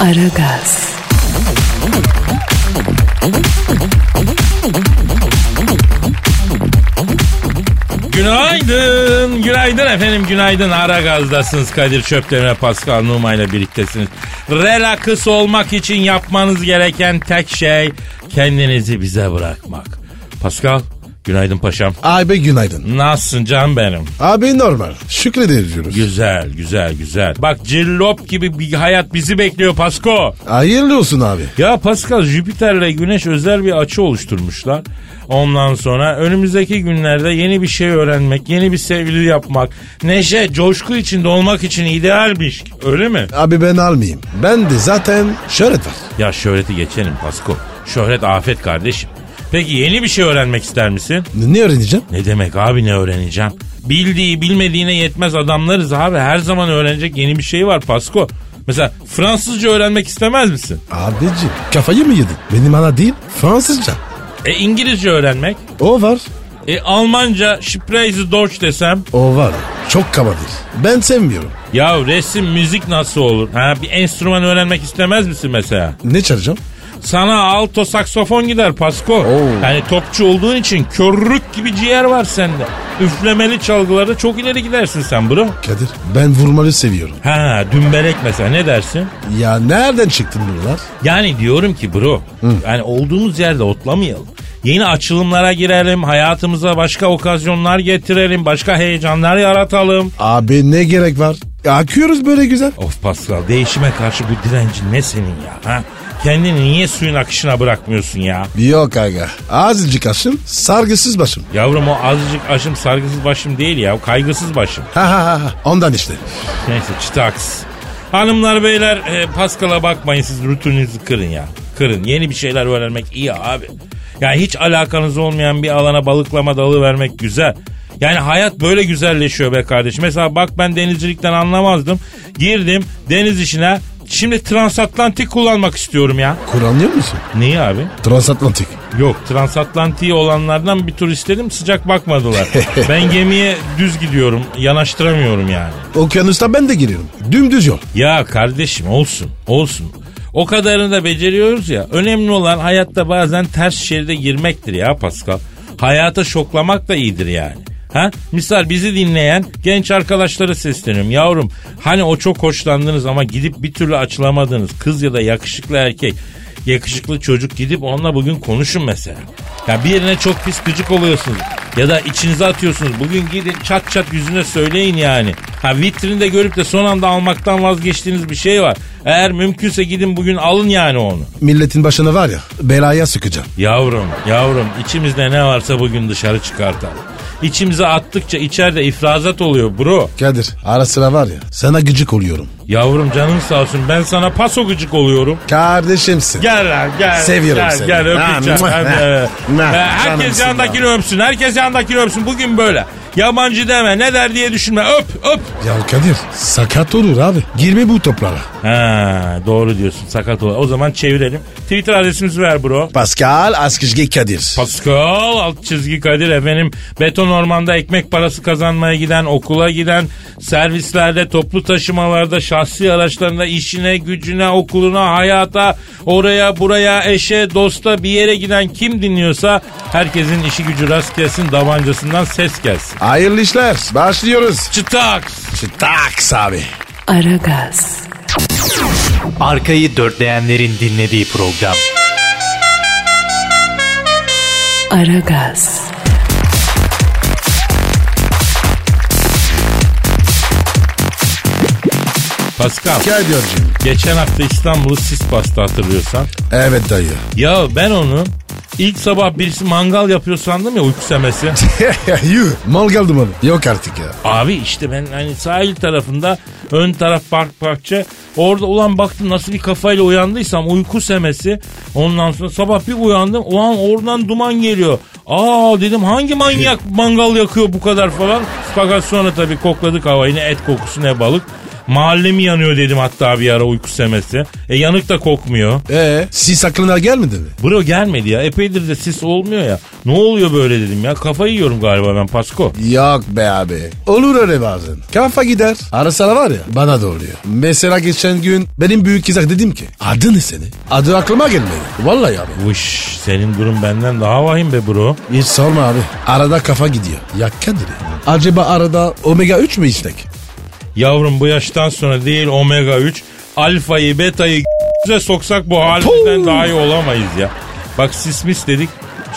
Aragaz, Günaydın, günaydın efendim, günaydın. Ara gazdasınız Kadir Çöplerine Pascal Numa ile birliktesiniz. Relax olmak için yapmanız gereken tek şey kendinizi bize bırakmak. Pascal, günaydın paşam. Abi günaydın. Nasılsın can benim? Abi normal. Şükrederiz. Güzel, güzel, güzel. Bak cillop gibi bir hayat bizi bekliyor Pasko. Hayırlı olsun abi. Ya Pascal Jüpiter'le Güneş özel bir açı oluşturmuşlar. Ondan sonra önümüzdeki günlerde yeni bir şey öğrenmek, yeni bir sevgili yapmak, neşe, coşku içinde olmak için idealmiş. Öyle mi? Abi ben almayayım. Ben de zaten şöhret var. Ya şöhreti geçelim Pasko. Şöhret afet kardeşim. Peki yeni bir şey öğrenmek ister misin? Ne öğreneceğim? Ne demek abi ne öğreneceğim? Bildiği bilmediğine yetmez adamlarız abi. Her zaman öğrenecek yeni bir şey var Pasko. Mesela Fransızca öğrenmek istemez misin? Abicim kafayı mı yedin? Benim ana değil Fransızca. E İngilizce öğrenmek? O var. E Almanca Spreise Deutsch desem? O var. Çok kabadır. Ben sevmiyorum. Ya resim, müzik nasıl olur? Ha bir enstrüman öğrenmek istemez misin mesela? Ne çalacağım? Sana alto saksofon gider Pasko. Oo. Yani topçu olduğun için körrük gibi ciğer var sende. Üflemeli çalgılarda çok ileri gidersin sen bro. Kadir ben vurmalı seviyorum. Ha dümbelek mesela ne dersin? Ya nereden çıktın bunlar? Yani diyorum ki bro yani olduğumuz yerde otlamayalım. Yeni açılımlara girelim, hayatımıza başka okazyonlar getirelim, başka heyecanlar yaratalım. Abi ne gerek var? Akıyoruz böyle güzel. Of Pascal değişime karşı bu direncin ne senin ya? Ha? Kendini niye suyun akışına bırakmıyorsun ya? Yok aga. Azıcık aşım sargısız başım. Yavrum o azıcık aşım sargısız başım değil ya o kaygısız başım. Ha ha ha. Ondan işte. Neyse çıtaks. Hanımlar beyler e, Pascal'a bakmayın siz rutininizi kırın ya. Kırın yeni bir şeyler öğrenmek iyi abi. Yani hiç alakanız olmayan bir alana balıklama dalı vermek güzel. Yani hayat böyle güzelleşiyor be kardeşim. Mesela bak ben denizcilikten anlamazdım. Girdim deniz işine. Şimdi transatlantik kullanmak istiyorum ya. Kullanıyor musun? Niye abi? Transatlantik. Yok transatlantiği olanlardan bir tur istedim sıcak bakmadılar. ben gemiye düz gidiyorum yanaştıramıyorum yani. Okyanusta ben de giriyorum. Dümdüz yol. Ya kardeşim olsun olsun. O kadarını da beceriyoruz ya. Önemli olan hayatta bazen ters şeride girmektir ya Pascal. Hayata şoklamak da iyidir yani. Ha? Misal bizi dinleyen genç arkadaşlara sesleniyorum. Yavrum hani o çok hoşlandınız ama gidip bir türlü açılamadınız. Kız ya da yakışıklı erkek yakışıklı çocuk gidip onunla bugün konuşun mesela. Ya birine çok pis gıcık oluyorsunuz. Ya da içinize atıyorsunuz. Bugün gidin çat çat yüzüne söyleyin yani. Ha vitrinde görüp de son anda almaktan vazgeçtiğiniz bir şey var. Eğer mümkünse gidin bugün alın yani onu. Milletin başına var ya belaya sıkacağım. Yavrum, yavrum içimizde ne varsa bugün dışarı çıkartalım. İçimize attıkça içeride ifrazat oluyor bro. Kadir ara sıra var ya sana gıcık oluyorum. Yavrum canın sağ olsun ben sana paso gıcık oluyorum. Kardeşimsin. Gel lan gel. Seviyorum gel, seni. Gel öpeceğim. Ha, ha, ha, herkes yanındakini öpsün. Herkes yanındakini öpsün. Bugün böyle. Yabancı deme ne der diye düşünme. Öp öp. Ya Kadir sakat olur abi. Girme bu toplara. Ha, doğru diyorsun sakat ol. O zaman çevirelim. Twitter adresimizi ver bro. Pascal Askışge Kadir. Pascal alt çizgi Kadir efendim beton ormanda ekmek parası kazanmaya giden okula giden servislerde toplu taşımalarda şahsi araçlarında işine gücüne okuluna hayata oraya buraya eşe dosta bir yere giden kim dinliyorsa herkesin işi gücü rast gelsin davancasından ses gelsin. Hayırlı işler. Başlıyoruz. Çıtaks. Taks abi. Aragaz, Arkayı dörtleyenlerin dinlediği program. Aragaz, Pascal Kadir'cim. geçen hafta İstanbul'u sis bastı hatırlıyorsan. Evet dayı. Ya ben onu İlk sabah birisi mangal yapıyor sandım ya uyku semesi. Yuh mal geldi bana. Yok artık ya. Abi işte ben hani sahil tarafında ön taraf park parkça orada ulan baktım nasıl bir kafayla uyandıysam uyku semesi. Ondan sonra sabah bir uyandım ulan oradan duman geliyor. Aa dedim hangi manyak mangal yakıyor bu kadar falan. Fakat sonra tabii kokladık havayı ne et kokusu ne balık. Mahallemi yanıyor dedim hatta bir ara uyku semesi. E yanık da kokmuyor. Ee, sis aklına gelmedi mi? Bro gelmedi ya. Epeydir de sis olmuyor ya. Ne oluyor böyle dedim ya. Kafayı yiyorum galiba ben Pasko. Yok be abi. Olur öyle bazen. Kafa gider. Ara sıra var ya bana da oluyor. Mesela geçen gün benim büyük kızak dedim ki adı ne seni? Adı aklıma gelmedi. Vallahi abi. Vış senin durum benden daha vahim be bro. Hiç sorma abi. Arada kafa gidiyor. Ya. Acaba arada omega 3 mü içsek? Yavrum bu yaştan sonra değil omega 3 alfayı betayı bize soksak bu halimizden daha iyi olamayız ya. Bak sismis dedik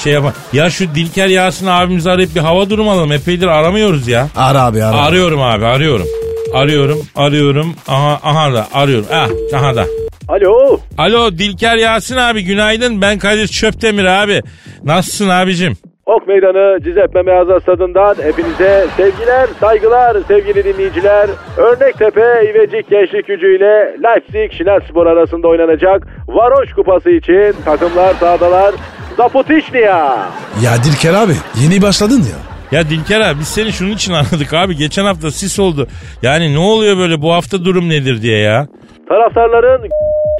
şey yapan. Ya şu Dilker Yasin abimizi arayıp bir hava durumu alalım. Epeydir aramıyoruz ya. Ara abi ara. Arıyorum abi arıyorum. Arıyorum arıyorum. Aha, aha da arıyorum. Ah, aha da. Alo. Alo Dilker Yasin abi günaydın. Ben Kadir Çöptemir abi. Nasılsın abicim? Ok Meydanı Cizeppe Meyazı Stadından hepinize sevgiler, saygılar sevgili dinleyiciler. Örnektepe İvecik Gençlik Gücü ile Leipzig Şinerspor arasında oynanacak Varoş Kupası için takımlar sahadalar. Zapotişnia. Ya Dilker abi yeni başladın ya. Ya Dilker abi biz seni şunun için aradık abi. Geçen hafta sis oldu. Yani ne oluyor böyle bu hafta durum nedir diye ya. Taraftarların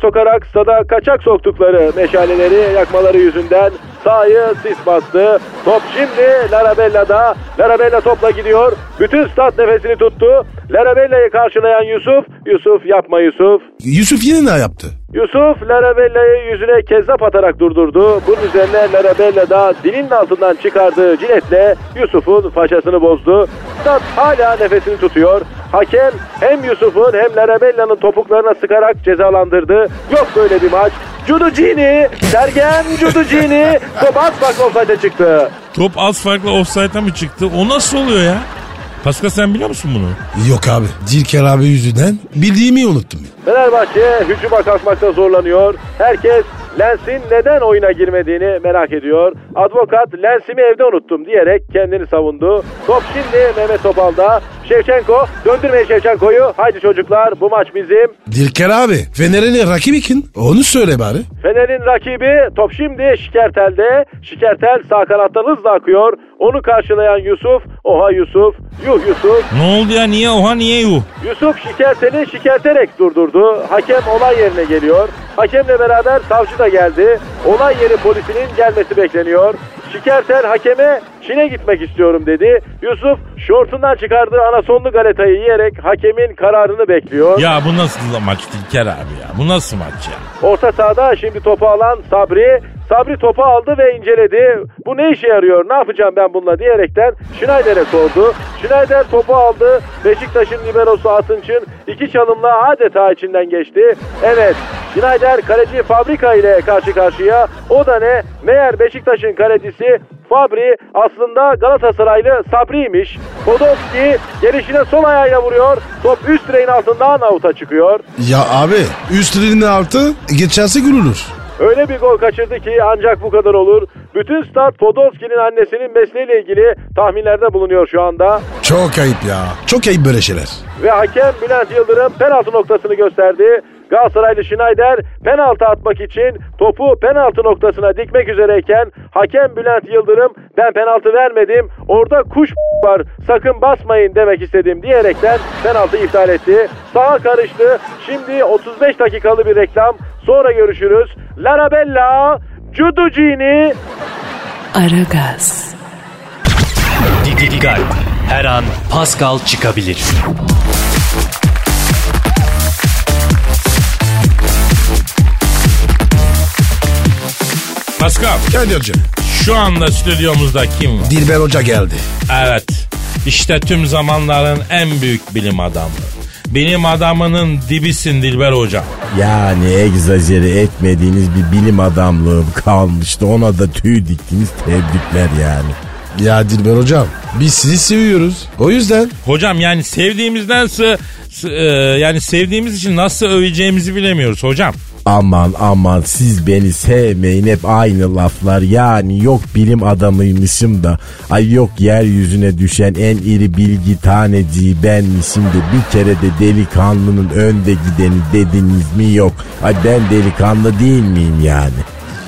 sokarak stada kaçak soktukları meşaleleri yakmaları yüzünden sahayı sis bastı. Top şimdi Larabella'da. Larabella topla gidiyor. Bütün stat nefesini tuttu. Larabella'yı karşılayan Yusuf. Yusuf yapma Yusuf. Yusuf yine ne yaptı? Yusuf Larabella'yı yüzüne kezzap atarak durdurdu. Bunun üzerine Larabella da dilinin altından çıkardığı ciletle Yusuf'un faşasını bozdu. Stat hala nefesini tutuyor. Hakem hem Yusuf'un hem Larabella'nın topuklarına sıkarak cezalandırdı. Yok böyle bir maç. Cudugini, Sergen Cudugini top at bak offside'e çıktı. Top az farklı offside'a mı çıktı? O nasıl oluyor ya? Pascal sen biliyor musun bunu? Yok abi. Dilker abi yüzünden bildiğimi unuttum. Fenerbahçe hücuma kalkmakta zorlanıyor. Herkes Lens'in neden oyuna girmediğini merak ediyor. Advokat Lens'imi evde unuttum diyerek kendini savundu. Top şimdi Mehmet Topal'da. Şevçenko döndürmeyin Şevçenko'yu. Haydi çocuklar bu maç bizim. Dilker abi Fener'in rakibi kim? Onu söyle bari. Fener'in rakibi top şimdi Şikertel'de. Şikertel sağ kanattan hızla akıyor. Onu karşılayan Yusuf. Oha Yusuf. Yuh Yusuf. Ne oldu ya niye oha niye yuh? Yusuf Şikertel'i şikerterek durdurdu. Hakem olay yerine geliyor. Hakemle beraber savcı da geldi. Olay yeri polisinin gelmesi bekleniyor. Şikertel hakeme Çin'e gitmek istiyorum dedi. Yusuf şortundan çıkardığı anasonlu galetayı yiyerek hakemin kararını bekliyor. Ya bu nasıl maç Dilker abi ya? Bu nasıl maç ya? Orta sahada şimdi topu alan Sabri. Sabri topu aldı ve inceledi. Bu ne işe yarıyor? Ne yapacağım ben bununla diyerekten Schneider'e sordu. Schneider topu aldı. Beşiktaş'ın liberosu Atınç'ın iki çalımla adeta içinden geçti. Evet Schneider kaleci Fabrika ile karşı karşıya. O da ne? Meğer Beşiktaş'ın kalecisi Fabri aslında Galatasaraylı Sabri'ymiş. Podolski gelişine sol ayağıyla vuruyor. Top üst direğin altından avuta çıkıyor. Ya abi üstlerinin altı geçerse gülülür. Öyle bir gol kaçırdı ki ancak bu kadar olur. Bütün stat Podolski'nin annesinin mesleğiyle ilgili tahminlerde bulunuyor şu anda. Çok ayıp ya. Çok ayıp böyle şeyler. Ve hakem Bülent Yıldırım penaltı noktasını gösterdi. Galatasaraylı Schneider penaltı atmak için topu penaltı noktasına dikmek üzereyken hakem Bülent Yıldırım ben penaltı vermedim orada kuş var sakın basmayın demek istedim diyerekten penaltı iptal etti. Sağa karıştı. Şimdi 35 dakikalı bir reklam. Sonra görüşürüz. Larabella Cudugini Aragaz, Dikkat. Her an Pascal çıkabilir. Pascal Kadir'cim. şu anda stüdyomuzda kim var? Dilber Hoca geldi. Evet. İşte tüm zamanların en büyük bilim adamı. Bilim adamının dibisin Dilber hocam. Yani egzajere etmediğiniz bir bilim adamlığı kalmıştı. Ona da tüy diktiniz tebrikler yani. Ya Dilber Hocam biz sizi seviyoruz. O yüzden Hocam yani sevdiğimizden sı, sı- e, yani sevdiğimiz için nasıl öveceğimizi bilemiyoruz hocam. Aman aman siz beni sevmeyin. Hep aynı laflar. Yani yok bilim adamıymışım da. Ay yok yeryüzüne düşen en iri bilgi taneciği benmişim de. Bir kere de delikanlının önde gideni dediniz mi yok? Ay ben delikanlı değil miyim yani?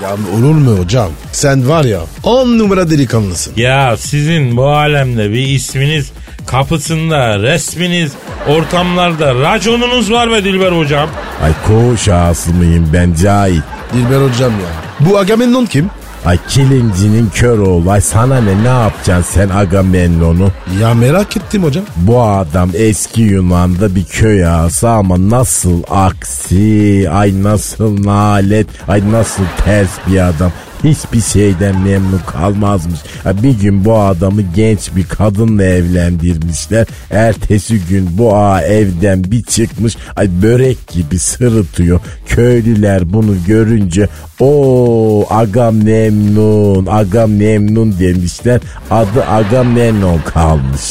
Ya olur mu hocam? Sen var ya 10 numara delikanlısın. Ya sizin bu alemde bir isminiz, kapısında resminiz, ortamlarda raconunuz var be Dilber hocam. ay koğuş ağası mıyım ben cahil Dilber hocam ya. Bu Agamemnon kim? Ay kilincinin kör oğlu. Ay sana ne ne yapacaksın sen Agamemnon'u? Ya merak ettim hocam. Bu adam eski Yunan'da bir köy ağası ama nasıl aksi, ay nasıl nalet, ay nasıl ters bir adam. Hiçbir şeyden memnun kalmazmış. Ha, bir gün bu adamı genç bir kadınla evlendirmişler. Ertesi gün bu ağa evden bir çıkmış. Ay börek gibi sırıtıyor. Köylüler bunu görünce o Agamemnon, Agamemnon demişler. Adı Agamemnon kalmış.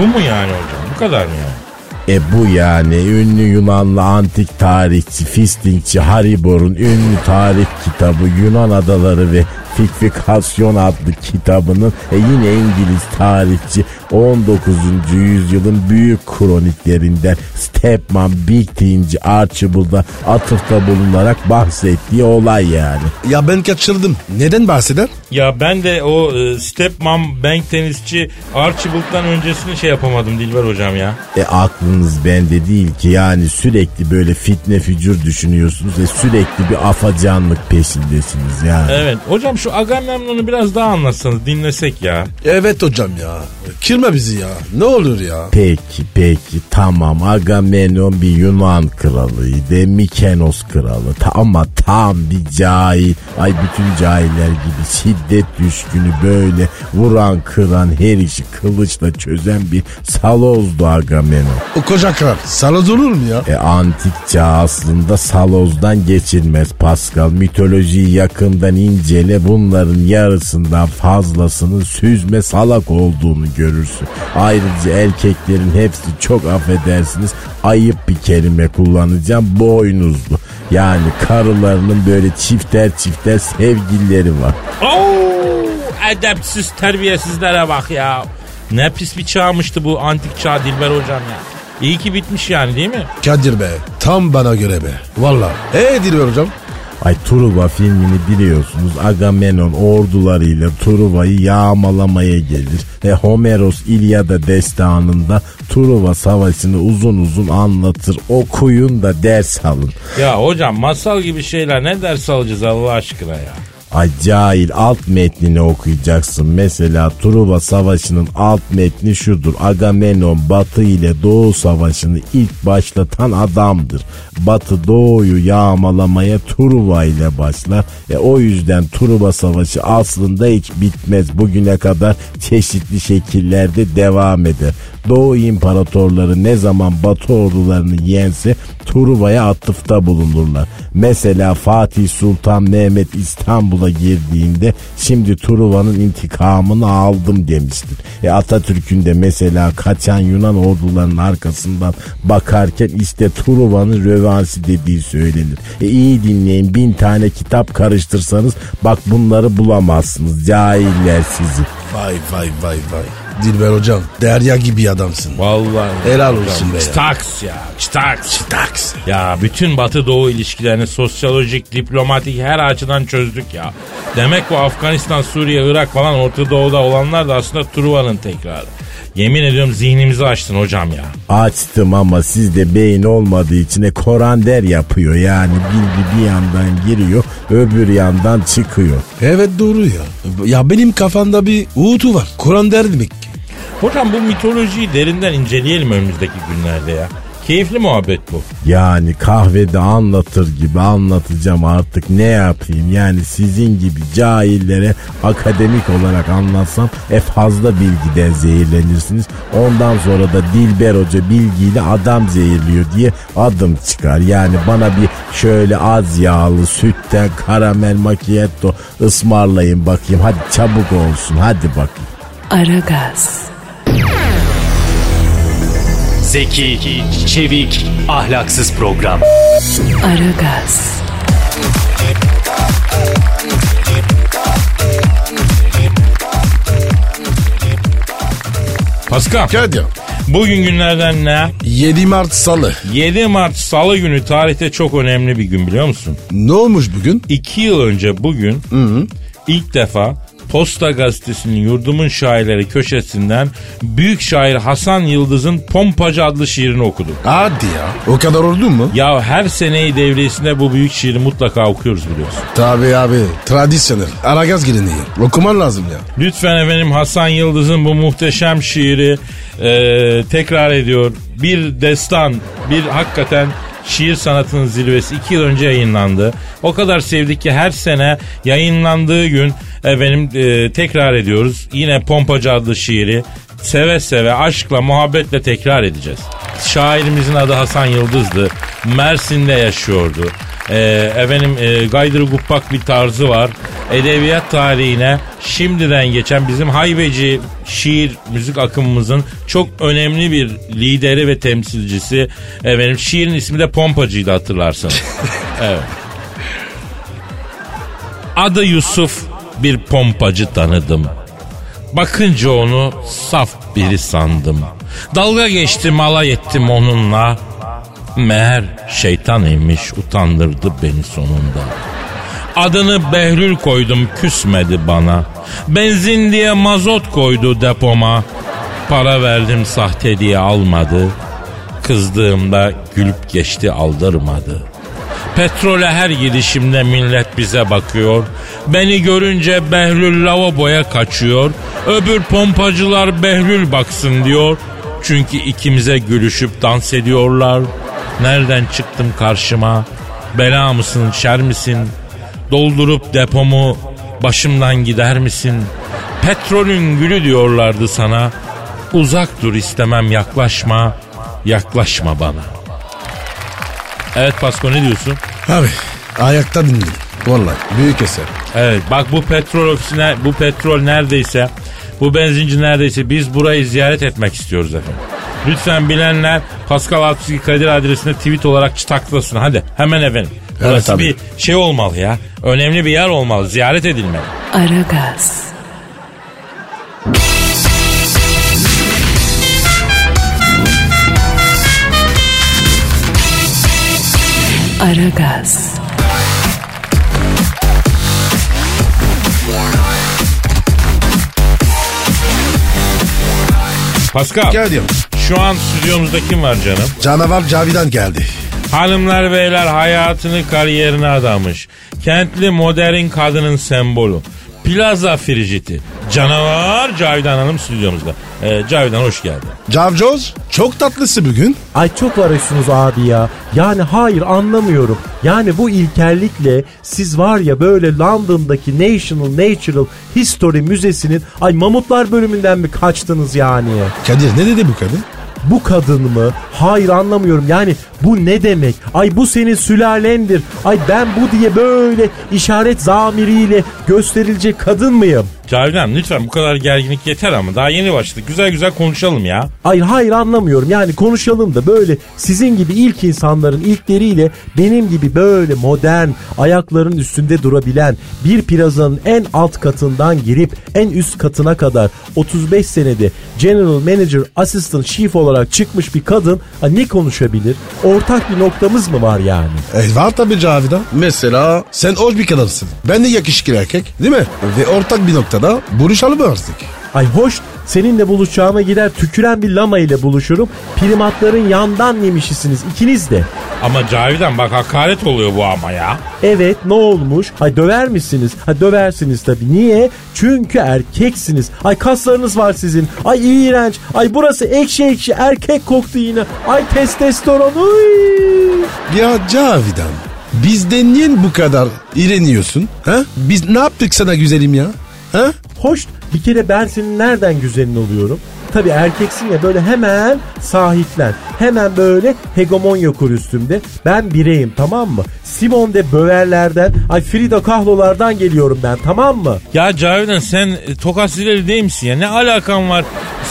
Bu mu yani hocam? Bu kadar mı yani? E bu yani ünlü Yunanlı antik tarihçi Fistingçi Haribor'un ünlü tarih kitabı Yunan adaları ve Fikfikasyon adlı kitabının e yine İngiliz tarihçi 19. yüzyılın büyük kroniklerinden Stepman Bigtinci Archibald'a atıfta bulunarak bahsettiği olay yani. Ya ben kaçırdım. Neden bahseder? Ya ben de o e, Stepmom bank tenisçi Archibald'dan öncesini şey yapamadım Dilber hocam ya. E aklınız bende değil ki yani sürekli böyle fitne fücur düşünüyorsunuz ve sürekli bir afacanlık peşindesiniz yani. Evet hocam şu Agamemnon'u biraz daha anlatsanız dinlesek ya. Evet hocam ya. Kırma bizi ya. Ne olur ya. Peki peki tamam Agamemnon bir Yunan kralıydı Mikenos kralı Ta- ama tam bir cahil ay bütün cahiller gibi şiddet düşkünü böyle vuran kıran her işi kılıçla çözen bir salozdu Agamemnon. O koca kral. Saloz olur mu ya? E antik çağ aslında salozdan geçilmez Pascal. Mitolojiyi yakından incele bunların yarısından fazlasının süzme salak olduğunu görürsün. Ayrıca erkeklerin hepsi çok affedersiniz ayıp bir kelime kullanacağım boynuzlu. Yani karılarının böyle çifter çifter sevgilileri var. Oo, edepsiz terbiyesizlere bak ya. Ne pis bir çağmıştı bu antik çağ Dilber hocam ya. İyi ki bitmiş yani değil mi? Kadir be. Tam bana göre be. Valla. E Dilber hocam. Ay Truva filmini biliyorsunuz Agamemnon ordularıyla Truva'yı yağmalamaya gelir. E Homeros İlyada destanında Truva savaşını uzun uzun anlatır. Okuyun da ders alın. Ya hocam masal gibi şeyler ne ders alacağız Allah aşkına ya. Ay cahil alt metnini okuyacaksın. Mesela Truva Savaşı'nın alt metni şudur. Agamemnon Batı ile Doğu Savaşı'nı ilk başlatan adamdır. Batı Doğu'yu yağmalamaya Truva ile başlar. E o yüzden Truva Savaşı aslında hiç bitmez. Bugüne kadar çeşitli şekillerde devam eder. Doğu imparatorları ne zaman Batı ordularını yense Truva'ya atıfta bulunurlar. Mesela Fatih Sultan Mehmet İstanbul'a girdiğinde şimdi Truva'nın intikamını aldım demiştir. E Atatürk'ün de mesela kaçan Yunan ordularının arkasından bakarken işte Truva'nın rövansı dediği söylenir. E iyi dinleyin bin tane kitap karıştırsanız bak bunları bulamazsınız cahiller sizi. Vay vay vay vay. Dilber hocam. Derya gibi adamsın. Vallahi. Helal olsun be ya. Staks ya. Staks. Taks. Ya bütün Batı Doğu ilişkilerini sosyolojik, diplomatik her açıdan çözdük ya. Demek bu Afganistan, Suriye, Irak falan Orta Doğu'da olanlar da aslında Truva'nın tekrarı. Yemin ediyorum zihnimizi açtın hocam ya. Açtım ama sizde beyin olmadığı için e, korander yapıyor. Yani bilgi bir yandan giriyor öbür yandan çıkıyor. Evet doğru ya. Ya benim kafamda bir uğultu var. Kur'an der demek ki. Hocam bu mitolojiyi derinden inceleyelim önümüzdeki günlerde ya. Keyifli muhabbet bu. Yani kahvede anlatır gibi anlatacağım artık ne yapayım yani sizin gibi cahillere akademik olarak anlatsam e fazla bilgiden zehirlenirsiniz. Ondan sonra da Dilber Hoca bilgiyle adam zehirliyor diye adım çıkar. Yani bana bir şöyle az yağlı sütten karamel macchiato ısmarlayın bakayım hadi çabuk olsun hadi bakayım. Aragaz, Zeki, çevik, ahlaksız program. Aragaz, Pascal Kadir. bugün günlerden ne? 7 Mart Salı. 7 Mart Salı günü tarihte çok önemli bir gün biliyor musun? Ne olmuş bugün? 2 yıl önce bugün ilk defa Posta Gazetesi'nin yurdumun şairleri köşesinden büyük şair Hasan Yıldız'ın Pompacı adlı şiirini okudum. Hadi ya. O kadar oldu mu? Ya her seneyi devresinde bu büyük şiiri mutlaka okuyoruz biliyorsun. Tabii abi. Tradisyonel. Aragaz geleneği. Okuman lazım ya. Lütfen efendim Hasan Yıldız'ın bu muhteşem şiiri e, tekrar ediyor. Bir destan, bir hakikaten şiir sanatının zirvesi iki yıl önce yayınlandı. O kadar sevdik ki her sene yayınlandığı gün efendim e, tekrar ediyoruz. Yine Pompacı adlı şiiri seve seve aşkla muhabbetle tekrar edeceğiz. Şairimizin adı Hasan Yıldız'dı. Mersin'de yaşıyordu. Ee, efendim e, gaydırı guppak bir tarzı var. Edebiyat tarihine şimdiden geçen bizim haybeci şiir müzik akımımızın çok önemli bir lideri ve temsilcisi. Efendim şiirin ismi de Pompacı'ydı hatırlarsanız. evet. Adı Yusuf bir pompacı tanıdım. Bakınca onu saf biri sandım. Dalga geçtim alay ettim onunla. Meğer şeytan imiş utandırdı beni sonunda. Adını Behlül koydum küsmedi bana. Benzin diye mazot koydu depoma. Para verdim sahte diye almadı. Kızdığımda gülüp geçti aldırmadı. Petrole her gidişimde millet bize bakıyor. Beni görünce Behlül lavaboya kaçıyor. Öbür pompacılar Behlül baksın diyor. Çünkü ikimize gülüşüp dans ediyorlar. Nereden çıktım karşıma? Bela mısın, şer misin? Doldurup depomu başımdan gider misin? Petrolün gülü diyorlardı sana. Uzak dur istemem yaklaşma. Yaklaşma bana. Evet Pasko ne diyorsun? Abi ayakta dinledim. Vallahi büyük eser. Evet bak bu petrol ofisine bu petrol neredeyse bu benzinci neredeyse biz burayı ziyaret etmek istiyoruz efendim. Lütfen bilenler Pascal Altçı Kadir adresine tweet olarak çıtaklasın hadi hemen efendim. Evet, Burası tabii. bir şey olmalı ya. Önemli bir yer olmalı. Ziyaret edilmeli. Aragaz. Aragaz. Pascal Kadir. Şu an stüdyomuzda kim var canım? Canavar Cavidan geldi. Hanımlar beyler hayatını kariyerine adamış. Kentli modern kadının sembolü. Plaza Frigiti. Canavar Cavidan Hanım stüdyomuzda. Ee, Cavidan hoş geldin. Cavcoz çok tatlısı bugün. Ay çok varıyorsunuz abi ya. Yani hayır anlamıyorum. Yani bu ilkellikle siz var ya böyle London'daki National Natural History Müzesi'nin ay mamutlar bölümünden mi kaçtınız yani? Kadir ne dedi bu kadın? Bu kadın mı? Hayır anlamıyorum. Yani bu ne demek? Ay bu senin sülalendir. Ay ben bu diye böyle işaret zamiriyle gösterilecek kadın mıyım? Cavidan lütfen bu kadar gerginlik yeter ama daha yeni başladık. Güzel güzel konuşalım ya. Ay hayır anlamıyorum. Yani konuşalım da böyle sizin gibi ilk insanların ilkleriyle benim gibi böyle modern ayakların üstünde durabilen bir plazanın en alt katından girip en üst katına kadar 35 senede General Manager Assistant Chief olarak çıkmış bir kadın ha, ne konuşabilir? Ortak bir noktamız mı var yani? E, var tabii Cavidan. Mesela sen hoş bir kadınsın. Ben de yakışıklı erkek değil mi? Ve ortak bir noktada buluşalım artık. Ay hoş seninle buluşacağıma gider tüküren bir lama ile buluşurum. Primatların yandan yemişisiniz ikiniz de. Ama Cavidan bak hakaret oluyor bu ama ya. Evet ne olmuş? Hay döver misiniz? Ha döversiniz tabii. Niye? Çünkü erkeksiniz. Ay kaslarınız var sizin. Ay iğrenç. Ay burası ekşi ekşi erkek koktu yine. Ay testosteron. Uy. Ya Cavidan bizden niye bu kadar iğreniyorsun? Ha? Biz ne yaptık sana güzelim ya? Ha? Hoş bir kere ben senin nereden güzelin oluyorum? Tabii erkeksin ya böyle hemen sahiplen. Hemen böyle hegemonya kur üstümde. Ben bireyim tamam mı? Simone de Böverlerden, ay Frida Kahlo'lardan geliyorum ben tamam mı? Ya Cavidan sen e, tokat zileli değil misin ya? Ne alakan var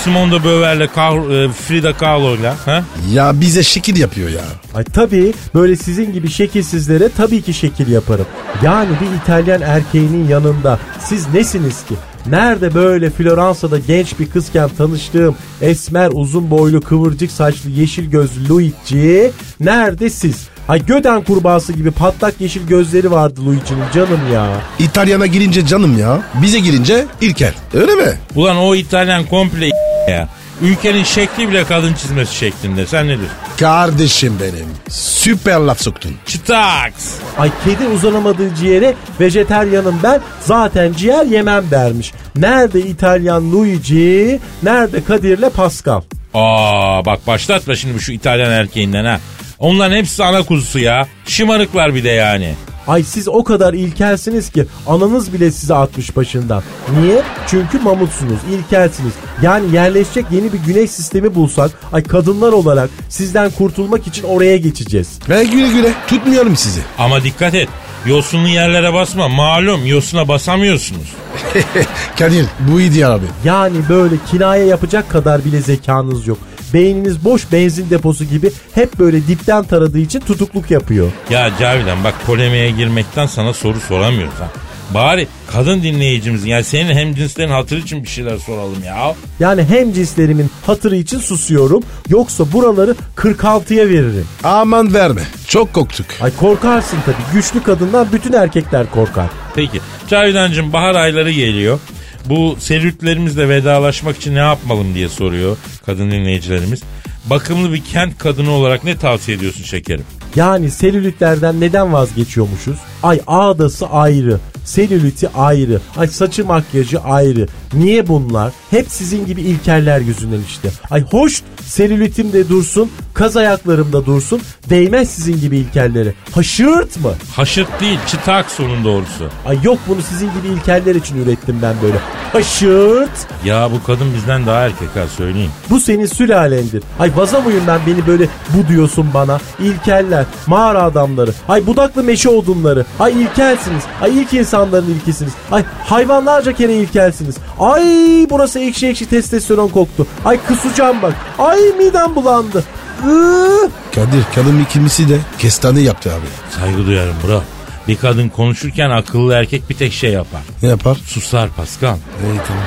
Simone de Beauvair'le Kah- e, Frida Kahlo'yla? Ha? Ya bize şekil yapıyor ya. Ay tabii böyle sizin gibi şekilsizlere tabii ki şekil yaparım. Yani bir İtalyan erkeğinin yanında siz nesiniz ki? Nerede böyle Floransa'da genç bir kızken tanıştığım esmer uzun boylu kıvırcık saçlı yeşil gözlü Luigi nerede siz? Ay göden kurbağası gibi patlak yeşil gözleri vardı Luigi'nin canım ya. İtalyana girince canım ya. Bize girince İlker. Öyle mi? Ulan o İtalyan komple ya. Ülkenin şekli bile kadın çizmesi şeklinde. Sen ne diyorsun? Kardeşim benim. Süper laf soktun. Çıtaks. Ay kedi uzanamadığı ciğere vejeteryanım ben zaten ciğer yemem dermiş. Nerede İtalyan Luigi, nerede Kadir'le Pascal? Aa bak başlatma şimdi şu İtalyan erkeğinden ha. Onların hepsi ana kuzusu ya. Şımarıklar bir de yani. Ay siz o kadar ilkelsiniz ki ananız bile size atmış başından. Niye? Çünkü mamutsunuz, ilkelsiniz. Yani yerleşecek yeni bir güneş sistemi bulsak, ay kadınlar olarak sizden kurtulmak için oraya geçeceğiz. Ve güle güle. Tutmuyorum sizi. Ama dikkat et. Yosunlu yerlere basma. Malum yosuna basamıyorsunuz. Kadir bu iyi abi. Yani böyle kinaye yapacak kadar bile zekanız yok. Beyniniz boş benzin deposu gibi hep böyle dipten taradığı için tutukluk yapıyor. Ya Cavidan bak polemiğe girmekten sana soru soramıyoruz ha. Bari kadın dinleyicimizin yani senin hem cinslerin hatırı için bir şeyler soralım ya. Yani hem cinslerimin hatırı için susuyorum yoksa buraları 46'ya veririm. Aman verme. Çok korktuk. Ay korkarsın tabii. Güçlü kadından bütün erkekler korkar. Peki Cavidancığım bahar ayları geliyor. Bu selülitlerimizle vedalaşmak için ne yapmalım diye soruyor kadın dinleyicilerimiz. Bakımlı bir kent kadını olarak ne tavsiye ediyorsun şekerim? Yani selülitlerden neden vazgeçiyormuşuz? Ay ağdası ayrı, selüliti ayrı, ay saçı makyajı ayrı. Niye bunlar? Hep sizin gibi ilkeller yüzünden işte. Ay hoş selülitim de dursun, kaz ayaklarım da dursun. Değmez sizin gibi ilkellere. Haşırt mı? Haşırt değil çıtak sonun doğrusu. Ay yok bunu sizin gibi ilkeller için ürettim ben böyle. Haşırt. Ya bu kadın bizden daha erkek ha söyleyeyim. Bu senin sülalendir. Ay vaza mıyım ben beni böyle bu diyorsun bana. İlkeller, mağara adamları, ay budaklı meşe odunları. Ay ilkelsiniz. Ay ilk insanların ilkisiniz. Ay hayvanlarca kere ilkelsiniz. Ay burası ekşi ekşi testosteron koktu. Ay kusacağım bak. Ay midem bulandı. Iı. Kadir kadın ikilmisi de kestane yaptı abi. Saygı duyarım bro. Bir kadın konuşurken akıllı erkek bir tek şey yapar. Ne yapar? Susar Pascal. İyi tamam.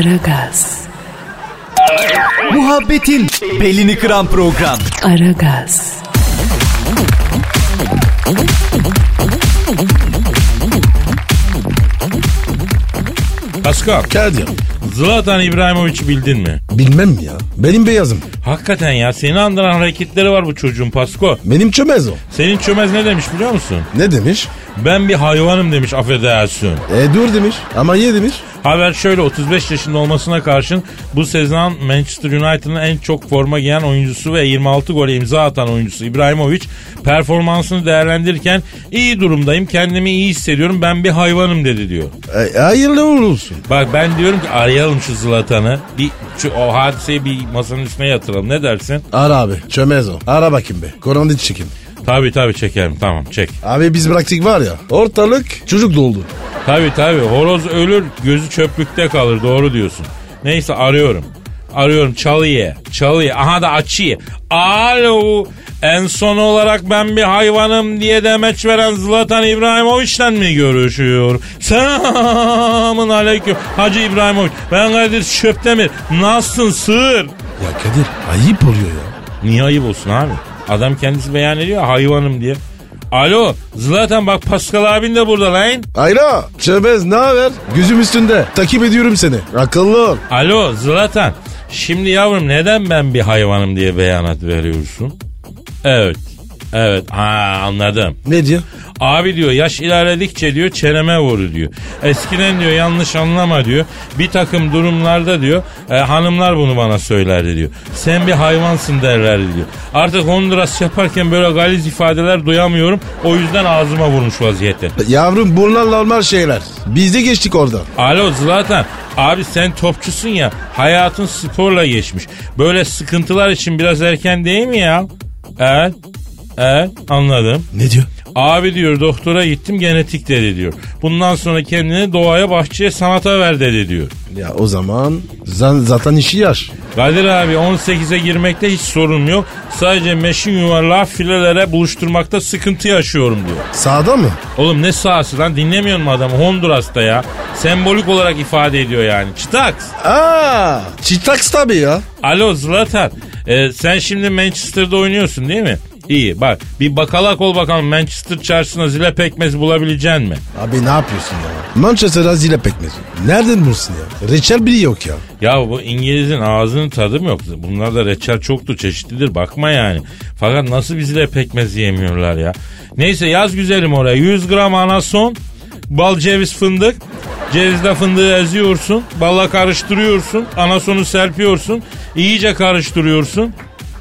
Aragaz, Muhabbetin belini kıran program. Aragaz, Pascal, Kadir. Zlatan İbrahimovic'i bildin mi? Bilmem mi ya. Benim beyazım. Hakikaten ya seni andıran hareketleri var bu çocuğun Pasko. Benim çömez o. Senin çömez ne demiş biliyor musun? Ne demiş? Ben bir hayvanım demiş affedersin. E dur demiş. Ama ye demiş. Haber şöyle 35 yaşında olmasına karşın bu sezon Manchester United'ın en çok forma giyen oyuncusu ve 26 gole imza atan oyuncusu İbrahimovic performansını değerlendirirken iyi durumdayım kendimi iyi hissediyorum ben bir hayvanım dedi diyor. E, hayırlı olsun. Bak ben diyorum ki arayalım şu Zlatan'ı bir şu, o hadiseyi bir masanın üstüne yatıralım ne dersin? Ara abi. Çömez o. Ara bakayım be. Korondit çekim. Tabii tabii çekelim tamam çek. Abi biz bıraktık var ya. Ortalık çocuk doldu. Tabii tabii horoz ölür gözü çöplükte kalır doğru diyorsun. Neyse arıyorum. Arıyorum çalıyor. Çalıyor. Aha da açıyor. Alo. En son olarak ben bir hayvanım diye demeç veren Zlatan İbrahimovic'den mi görüşüyor? Selamın aleyküm. Hacı İbrahimovic. Ben Kadir Şöptemir. Nasılsın sığır? Ya Kadir ayıp oluyor ya. Niye ayıp olsun abi? Adam kendisi beyan ediyor hayvanım diye. Alo Zlatan bak Pascal abin de burada lan. Ayla Çömez ne haber? Gözüm üstünde. Takip ediyorum seni. Akıllı ol. Alo Zlatan. Şimdi yavrum neden ben bir hayvanım diye beyanat veriyorsun? Evet. Evet ha anladım. Ne diyor? Abi diyor yaş ilerledikçe diyor çeneme vurur diyor. Eskiden diyor yanlış anlama diyor. Bir takım durumlarda diyor e, hanımlar bunu bana söylerdi diyor. Sen bir hayvansın derlerdi diyor. Artık Honduras yaparken böyle galiz ifadeler duyamıyorum. O yüzden ağzıma vurmuş vaziyette. Yavrum bunlar normal şeyler. Biz de geçtik orada. Alo Zlatan. Abi sen topçusun ya. Hayatın sporla geçmiş. Böyle sıkıntılar için biraz erken değil mi ya? Evet. Evet anladım. Ne diyor? Abi diyor doktora gittim genetik dedi diyor. Bundan sonra kendini doğaya bahçeye sanata ver dedi diyor. Ya o zaman zan- zaten işi yaş. Kadir abi 18'e girmekte hiç sorun yok. Sadece meşin yuvarlağı filelere buluşturmakta sıkıntı yaşıyorum diyor. Sağda mı? Oğlum ne sahası lan dinlemiyor mu adamı Honduras'ta ya. Sembolik olarak ifade ediyor yani. Çıtaks. Aa, Çitaks tabii ya. Alo Zlatan. Ee, sen şimdi Manchester'da oynuyorsun değil mi? İyi bak bir bakalak ol bakalım Manchester çarşısına zile pekmez bulabilecek mi? Abi ne yapıyorsun ya? Manchester'a zile pekmezi. Nereden bulsun ya? Reçel bile yok ya. Ya bu İngiliz'in ağzının tadı mı yok? Bunlarda reçel çoktur çeşitlidir bakma yani. Fakat nasıl bir zile pekmez yemiyorlar ya. Neyse yaz güzelim oraya 100 gram anason, bal ceviz fındık. Cevizle fındığı eziyorsun, balla karıştırıyorsun, anasonu serpiyorsun, iyice karıştırıyorsun.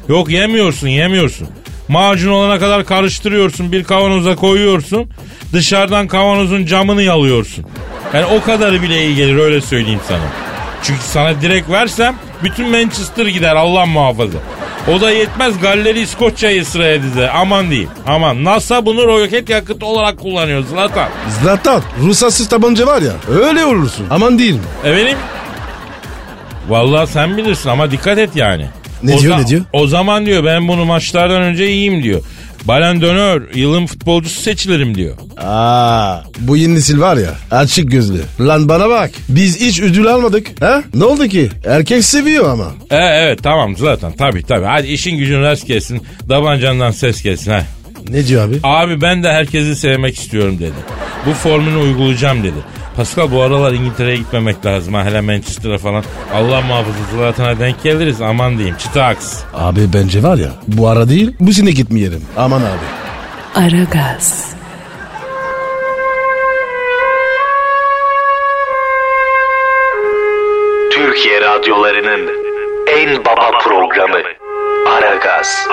Yok yemiyorsun, yemiyorsun. Macun olana kadar karıştırıyorsun, bir kavanoza koyuyorsun. Dışarıdan kavanozun camını yalıyorsun. Yani o kadarı bile iyi gelir öyle söyleyeyim sana. Çünkü sana direkt versem bütün Manchester gider Allah muhafaza. O da yetmez Galleri İskoçya'yı sıraya dizer. Aman diyeyim. Aman NASA bunu roket yakıtı olarak kullanıyor Zlatan. Zlatan ruhsatsız tabanca var ya öyle olursun. Aman değil mi? Efendim? Vallahi sen bilirsin ama dikkat et yani. Ne o diyor, ne diyor? O zaman diyor ben bunu maçlardan önce yiyeyim diyor. Balen dönör yılın futbolcusu seçilirim diyor. Aa, bu yeni nesil var ya açık gözlü. Lan bana bak biz hiç ödül almadık. Ha? Ne oldu ki? Erkek seviyor ama. E, evet tamam zaten tabii tabii. Hadi işin gücün rast gelsin. Davancandan ses gelsin. ha. Ne diyor abi? Abi ben de herkesi sevmek istiyorum dedi. Bu formülü uygulayacağım dedi. Pascal bu aralar İngiltere'ye gitmemek lazım. Ha, hele Manchester'a falan. Allah muhafaza Zlatan'a denk geliriz. Aman diyeyim. Çıtaks. Abi bence var ya bu ara değil bu sene gitmeyelim. Aman abi. Aragaz, Türkiye radyolarının en baba programı Aragaz.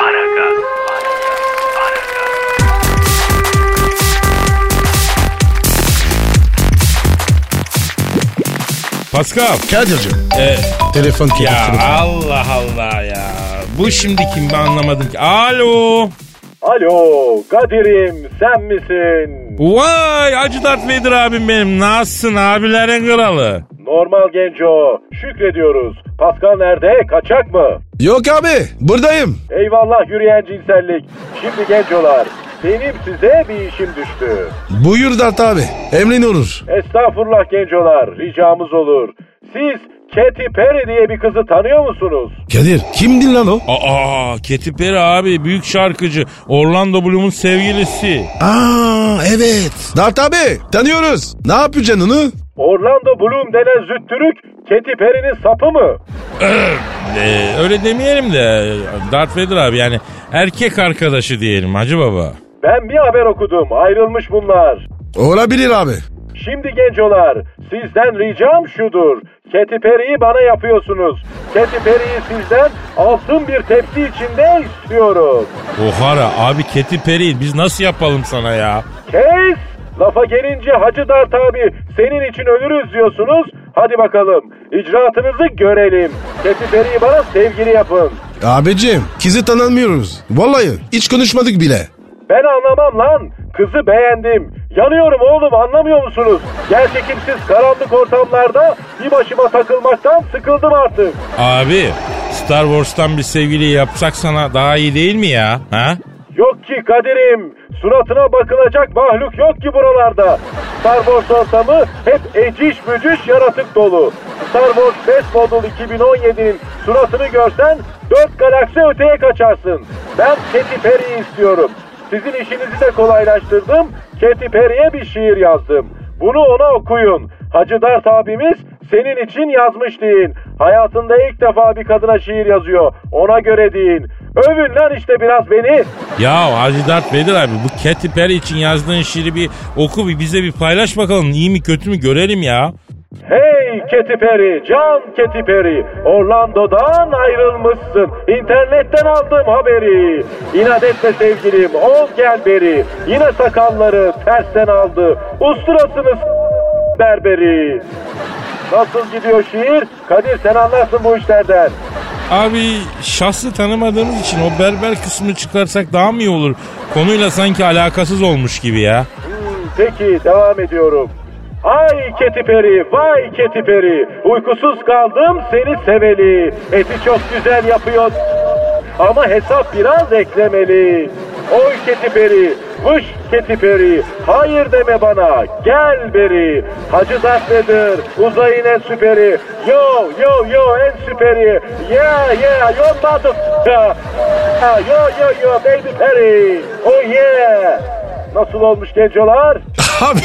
Pascal. Kadir'cim. E, Telefon ya telefonu. Allah Allah ya. Bu şimdi kim ben anlamadım ki. Alo. Alo Kadir'im sen misin? Vay Hacı Dert Vedir abim benim. Nasılsın abilerin kralı? Normal genco şükrediyoruz. Pascal nerede kaçak mı? Yok abi buradayım. Eyvallah yürüyen cinsellik. Şimdi gencolar benim size bir işim düştü. Buyur Dert abi. Emrin olur. Estağfurullah gencolar ricamız olur. Siz Katy Perry diye bir kızı tanıyor musunuz? Kadir kimdin lan o? Aa Katy Perry abi büyük şarkıcı. Orlando Bloom'un sevgilisi. Aa evet. Dert abi tanıyoruz. Ne yapacaksın onu? Orlando Bloom denen züttürük Katy Perry'nin sapı mı? Ee, öyle demeyelim de Darth Vader abi yani erkek arkadaşı diyelim Hacı Baba. Ben bir haber okudum ayrılmış bunlar. Olabilir abi. Şimdi gencolar sizden ricam şudur. Katy Perry'yi bana yapıyorsunuz. Katy Perry'yi sizden altın bir tepsi içinde istiyorum. Ohara abi Katy Perry biz nasıl yapalım sana ya? Kes! Lafa gelince Hacı Dert abi senin için ölürüz diyorsunuz. Hadi bakalım icraatınızı görelim. Katy Perry'yi bana sevgili yapın. Abicim kızı tanımıyoruz. Vallahi hiç konuşmadık bile. Ben anlamam lan. Kızı beğendim. Yanıyorum oğlum anlamıyor musunuz? Gerçekimsiz karanlık ortamlarda bir başıma takılmaktan sıkıldım artık. Abi Star Wars'tan bir sevgili yapsak sana daha iyi değil mi ya? Ha? Yok ki Kadir'im. Suratına bakılacak mahluk yok ki buralarda. Star Wars ortamı hep eciş bücüş yaratık dolu. Star Wars Best Model 2017'nin suratını görsen dört galaksi öteye kaçarsın. Ben Katy Perry'yi istiyorum. Sizin işinizi de kolaylaştırdım. Katy Perry'e bir şiir yazdım. Bunu ona okuyun. Hacı Dert abimiz senin için yazmış deyin. Hayatında ilk defa bir kadına şiir yazıyor. Ona göre deyin. Övün lan işte biraz beni. Ya Hacı Dert Vedir abi bu Katy Perry için yazdığın şiiri bir oku bir bize bir paylaş bakalım. İyi mi kötü mü görelim ya. Hey Katy Perry, Can Katy Perry. Orlando'dan ayrılmışsın. İnternetten aldım haberi. İnat etme sevgilim, ol gel beri. Yine sakalları tersten aldı. Usturasını berberi. Nasıl gidiyor şiir? Kadir sen anlarsın bu işlerden. Abi şahsı tanımadığımız için o berber kısmını çıkarsak daha mı iyi olur? Konuyla sanki alakasız olmuş gibi ya. Hmm, Peki devam ediyorum. Ay Keti Peri, vay Keti Peri. Uykusuz kaldım seni seveli. Eti çok güzel yapıyor ama hesap biraz eklemeli. Oy Keti Peri, vış Keti Peri. Hayır deme bana, gel beri. Hacı Dert nedir? Uzayın en süperi. Yo yo yo en süperi. Yeah yeah yo mother. Yo yo yo baby Peri. Oh yeah. Nasıl olmuş gencolar? Abi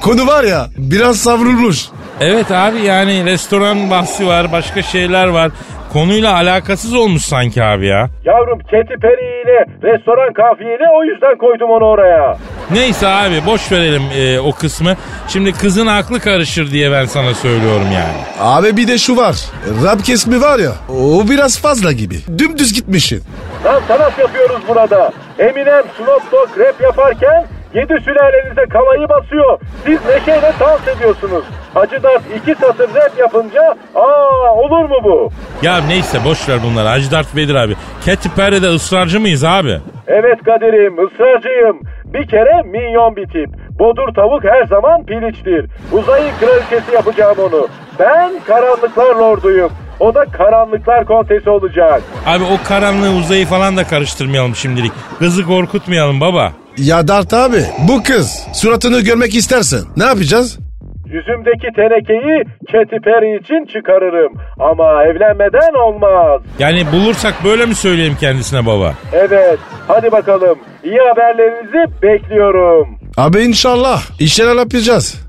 konu var ya biraz savrulmuş. Evet abi yani restoran bahsi var başka şeyler var. Konuyla alakasız olmuş sanki abi ya. Yavrum Katy Perry ile restoran kafiyeli o yüzden koydum onu oraya. Neyse abi boş verelim e, o kısmı. Şimdi kızın aklı karışır diye ben sana söylüyorum yani. Abi bir de şu var. Rap kesmi var ya o biraz fazla gibi. Dümdüz gitmişsin. Lan sanat yapıyoruz burada. Eminem Snoop Dogg rap yaparken yedi sülalenize kavayı basıyor. Siz neşeyle dans ediyorsunuz. Hacı Dert iki satır rap yapınca aa olur mu bu? Ya neyse boş ver bunları Hacı Dert Vedir abi. Katy Perry'de ısrarcı mıyız abi? Evet Kadir'im ısrarcıyım. Bir kere minyon bir tip. Bodur tavuk her zaman piliçtir. Uzayın kraliçesi yapacağım onu. Ben karanlıklar lorduyum. O da karanlıklar kontesi olacak. Abi o karanlığı uzayı falan da karıştırmayalım şimdilik. Kızı korkutmayalım baba. Ya Dart abi bu kız suratını görmek istersen ne yapacağız? Yüzümdeki tenekeyi Katy Perry için çıkarırım. Ama evlenmeden olmaz. Yani bulursak böyle mi söyleyeyim kendisine baba? Evet, hadi bakalım. İyi haberlerinizi bekliyorum. Abi inşallah işler yapacağız.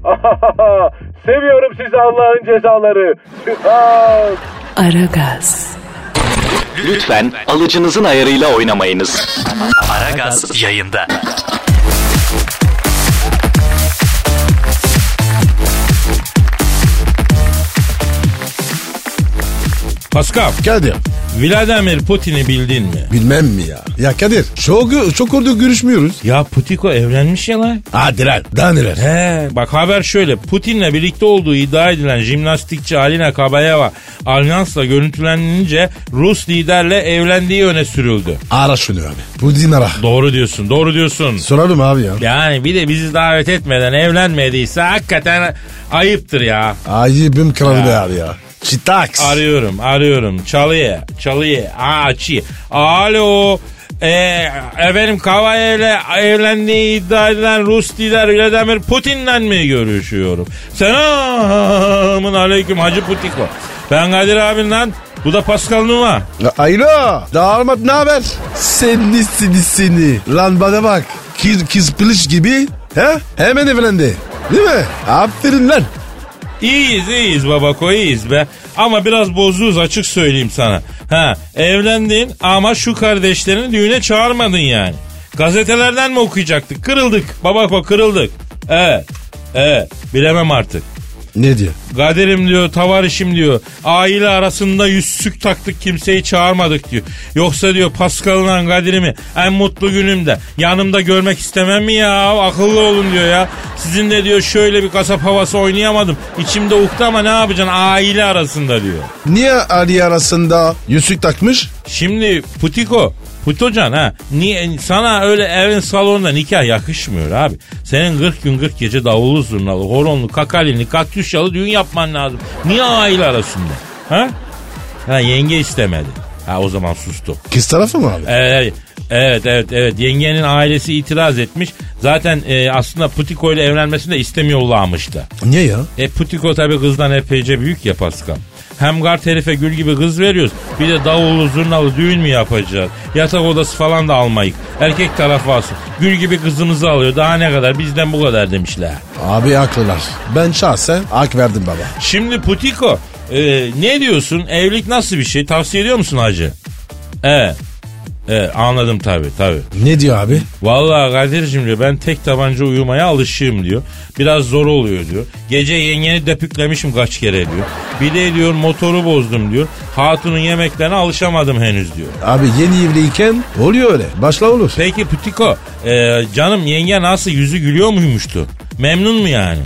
Seviyorum sizi Allah'ın cezaları. Süper. Aragaz, Lütfen alıcınızın ayarıyla oynamayınız. Aragaz yayında. Pascal, Kadir Vladimir Putin'i bildin mi? bilmem mi ya? Ya Kadir çok, çok orada görüşmüyoruz. Ya Putiko evlenmiş ya lan. Hadi lan daha neler? He, bak haber şöyle. Putin'le birlikte olduğu iddia edilen jimnastikçi Alina Kabayeva Alyans'la görüntülenince Rus liderle evlendiği öne sürüldü. Ara şunu abi. Bu din ara. Doğru diyorsun, doğru diyorsun. Soralım abi ya. Yani bir de bizi davet etmeden evlenmediyse hakikaten ayıptır ya. Ayıbım kralı be abi ya. Çitaks. Arıyorum, arıyorum. Çalıyor, çalıyor. Aa, açıyor. Alo. Ee, efendim Kavayev'le evlendiği iddia edilen Rus lider Vladimir Putin'le mi görüşüyorum? Selamın aleyküm Hacı Putiko. Ben Kadir abinden. Bu da Pascal Numa. Alo. Damat ne haber? Seni seni seni. Lan bana bak. Kız, kız piliç gibi. He? Hemen evlendi. Değil mi? Aferin lan. İyiyiz iyiyiz babako iyiyiz be. Ama biraz bozuğuz açık söyleyeyim sana. Ha evlendin ama şu kardeşlerini düğüne çağırmadın yani. Gazetelerden mi okuyacaktık? Kırıldık babako kırıldık. Evet evet bilemem artık. Ne diyor? Kaderim diyor, tavarişim diyor. Aile arasında yüzsük taktık kimseyi çağırmadık diyor. Yoksa diyor Pascal'la Kadir'imi en mutlu günümde yanımda görmek istemem mi ya? Akıllı olun diyor ya. Sizin de diyor şöyle bir kasap havası oynayamadım. İçimde uktu ama ne yapacaksın aile arasında diyor. Niye Ali arasında yüzük takmış? Şimdi Putiko, Putocan ha niye, sana öyle evin salonunda nikah yakışmıyor abi. Senin 40 gün 40 gece davullu zurnalı, horonlu, kakalini, katyuşyalı düğün yapman lazım. Niye aile arasında? Ha? Ha yenge istemedi. Ha o zaman sustum. Kız tarafı mı abi? Evet, evet, evet, evet. Yengenin ailesi itiraz etmiş. Zaten e, aslında Putiko ile evlenmesini de istemiyorlarmıştı. Niye ya? E Putiko tabi kızdan epeyce büyük ya Pascal. Hem gart herife gül gibi kız veriyoruz. Bir de davullu zurnalı düğün mü yapacağız? Yatak odası falan da almayık. Erkek tarafı alsın. Gül gibi kızımızı alıyor. Daha ne kadar bizden bu kadar demişler. Abi haklılar. Ben şahsen hak verdim baba. Şimdi Putiko e, ne diyorsun? Evlilik nasıl bir şey? Tavsiye ediyor musun hacı? Evet. Evet anladım tabii tabii. Ne diyor abi? Vallahi Kadir'cim diyor ben tek tabanca uyumaya alışığım diyor. Biraz zor oluyor diyor. Gece yengeni depüklemişim kaç kere diyor. Bir de diyor motoru bozdum diyor. Hatunun yemeklerine alışamadım henüz diyor. Abi yeni evliyken oluyor öyle. Başla olur. Peki Putiko e, canım yenge nasıl yüzü gülüyor muymuştu? Memnun mu yani?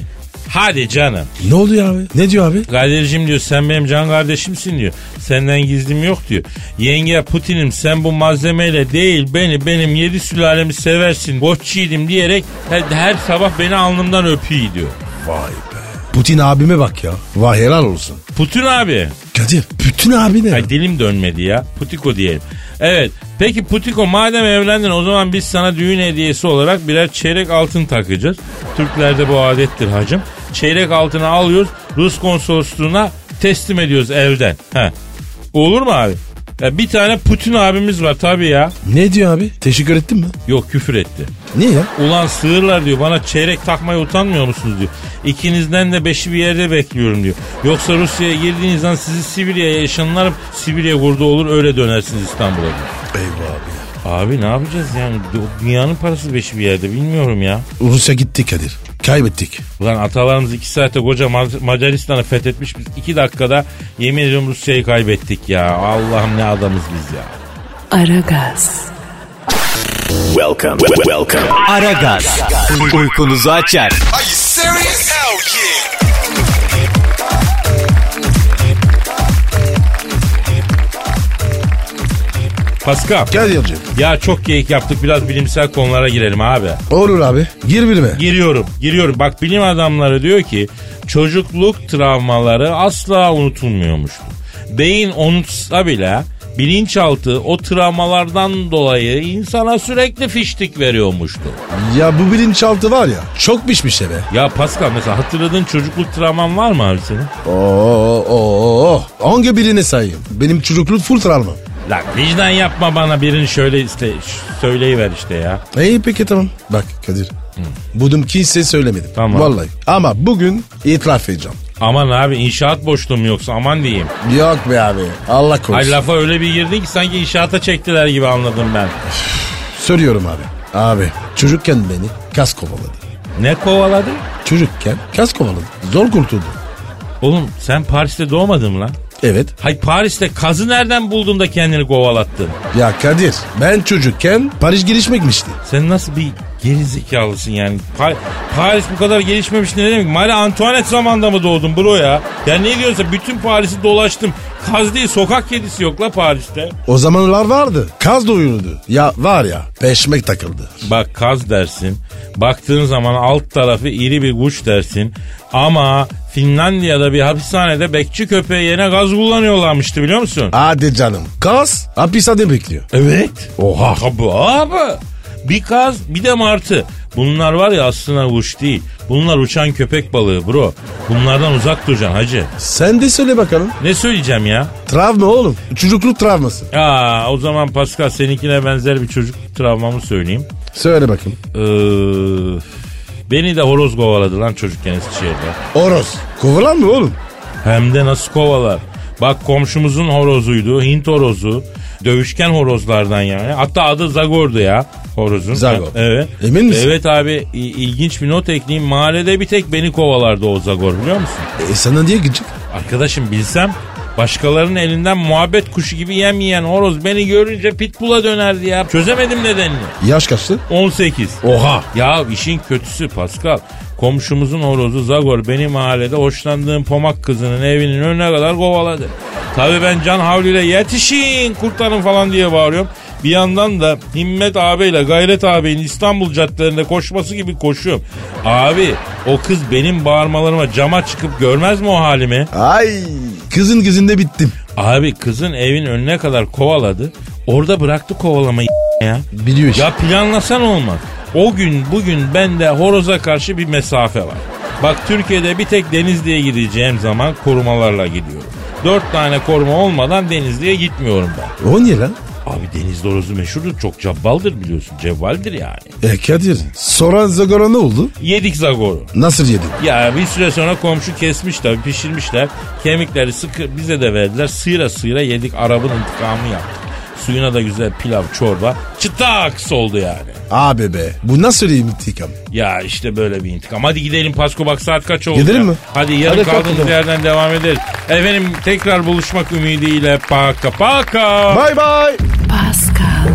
Hadi canım. Ne oluyor abi? Ne diyor abi? Kadir'cim diyor sen benim can kardeşimsin diyor. Senden gizlim yok diyor. Yenge Putin'im sen bu malzemeyle değil beni benim yedi sülalemi seversin. Boş yiğidim diyerek her, her sabah beni alnımdan öpüyor diyor. Vay be. Putin abime bak ya. Vay helal olsun. Putin abi. Kadir Putin abi ne? Ay dilim dönmedi ya. Putiko diyelim. Evet. Peki Putiko madem evlendin o zaman biz sana düğün hediyesi olarak birer çeyrek altın takacağız. Türklerde bu adettir hacım. Çeyrek altını alıyoruz Rus konsolosluğuna teslim ediyoruz evden. He. Olur mu abi? Ya bir tane Putin abimiz var tabii ya. Ne diyor abi? Teşekkür ettin mi? Yok küfür etti. Niye ya? Ulan sığırlar diyor bana çeyrek takmaya utanmıyor musunuz diyor. İkinizden de beşi bir yerde bekliyorum diyor. Yoksa Rusya'ya girdiğiniz an sizi Sibirya'ya yaşanlarım. Sibirya kurdu olur öyle dönersiniz İstanbul'a diyor. Eyvah abi ya. Abi ne yapacağız yani? Dünyanın parası beşi bir yerde bilmiyorum ya. Rusya gitti Kadir. Kaybettik. Ulan atalarımız iki saatte koca Ma- Macaristan'ı fethetmiş. Biz iki dakikada yemin ediyorum Rusya'yı kaybettik ya. Allah'ım ne adamız biz ya. Aragaz, Welcome. Welcome. Aragaz. Uykunuzu açar. Pascal. Kadir'cim. Ya çok geyik yaptık biraz bilimsel konulara girelim abi. Olur abi. Gir bilme. Giriyorum, giriyorum. Bak bilim adamları diyor ki çocukluk travmaları asla unutulmuyormuştu. Beyin unutsa bile bilinçaltı o travmalardan dolayı insana sürekli fiştik veriyormuştu. Ya bu bilinçaltı var ya çok pişmiş be. Ya Pascal mesela hatırladığın çocukluk travman var mı abi senin? Oo, oo, oo. Hangi birini sayayım? Benim çocukluk full travma. Lan vicdan yapma bana birini şöyle iste, söyleyiver işte ya. İyi peki tamam. Bak Kadir. Budum kimseye söylemedim. Tamam. Vallahi. Ama bugün itiraf edeceğim. Aman abi inşaat boşluğu mu yoksa aman diyeyim. Yok be abi. Allah korusun. Ay lafa öyle bir girdin ki sanki inşaata çektiler gibi anladım ben. Söylüyorum abi. Abi çocukken beni kas kovaladı. Ne kovaladı? Çocukken kas kovaladı. Zor kurtuldu. Oğlum sen Paris'te doğmadın mı lan? Evet. Hay Paris'te kazı nereden buldun da kendini kovalattın? Ya Kadir ben çocukken Paris gelişmekmişti. Sen nasıl bir geri zekalısın yani? Pa- Paris bu kadar gelişmemiş ne demek? Marie Antoinette zamanında mı doğdun bro ya? Ya ne diyorsun bütün Paris'i dolaştım. Kaz değil sokak kedisi yok la Paris'te. O zamanlar vardı. Kaz doyurdu. Ya var ya peşmek takıldı. Bak kaz dersin. Baktığın zaman alt tarafı iri bir kuş dersin. Ama Finlandiya'da bir hapishanede bekçi köpeği yerine gaz kullanıyorlarmıştı biliyor musun? Hadi canım. Kaz hapishane bekliyor. Evet. Oha. Tabii abi. Bir kaz bir de martı. Bunlar var ya aslında kuş değil. Bunlar uçan köpek balığı bro. Bunlardan uzak duracaksın hacı. Sen de söyle bakalım. Ne söyleyeceğim ya? Travma oğlum. Çocukluk travması. Aa, o zaman Pascal seninkine benzer bir çocuk travmamı söyleyeyim. Söyle bakayım. Ee, beni de horoz kovaladı lan çocukken Eskişehir'de. Oros. Kovalan mı oğlum? Hem de nasıl kovalar. Bak komşumuzun horozuydu. Hint horozu. Dövüşken horozlardan yani. Hatta adı Zagor'du ya horozun. Zagor. Evet. Emin misin? Evet abi İ- ilginç bir not ekleyeyim. Mahallede bir tek beni kovalardı o Zagor biliyor musun? E sana diye gıcık. Arkadaşım bilsem başkalarının elinden muhabbet kuşu gibi yem yiyen horoz beni görünce pitbull'a dönerdi ya. Çözemedim nedenini. Yaş kaçtı? 18. Oha. Ya işin kötüsü Pascal. Komşumuzun horozu Zagor benim mahallede hoşlandığım pomak kızının evinin önüne kadar kovaladı. Tabii ben can havliyle yetişin kurtarın falan diye bağırıyorum. Bir yandan da Himmet ağabeyle Gayret ağabeyin İstanbul caddelerinde koşması gibi koşuyorum. Abi o kız benim bağırmalarıma cama çıkıp görmez mi o halimi? Ay. Kızın kızında bittim. Abi kızın evin önüne kadar kovaladı. Orada bıraktı kovalamayı ya. Biliyor. Ya planlasan olmaz. O gün bugün bende horoza karşı bir mesafe var. Bak Türkiye'de bir tek Denizli'ye gideceğim zaman korumalarla gidiyorum. Dört tane koruma olmadan Denizli'ye gitmiyorum ben. O niye lan? Abi Denizli horozu meşhurdur. Çok cabbaldır biliyorsun. Cevvaldir yani. E Kadir. Soran Zagor'a ne oldu? Yedik zagoru. Nasıl yedin? Ya bir süre sonra komşu kesmiş tabii pişirmişler. Kemikleri sıkı bize de verdiler. Sıyra sıyra yedik. Arabın intikamı yaptık. Suyuna da güzel pilav çorba. Çıtaks oldu yani. Abi be bu nasıl bir intikam? Ya işte böyle bir intikam. Hadi gidelim Pasko bak saat kaç oldu Gidelim ya? mi? Hadi yarın Hadi kaldığımız kalkalım. yerden devam ederiz. Efendim tekrar buluşmak ümidiyle paka paka. Bye bye. Pascal,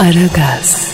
Aragaz.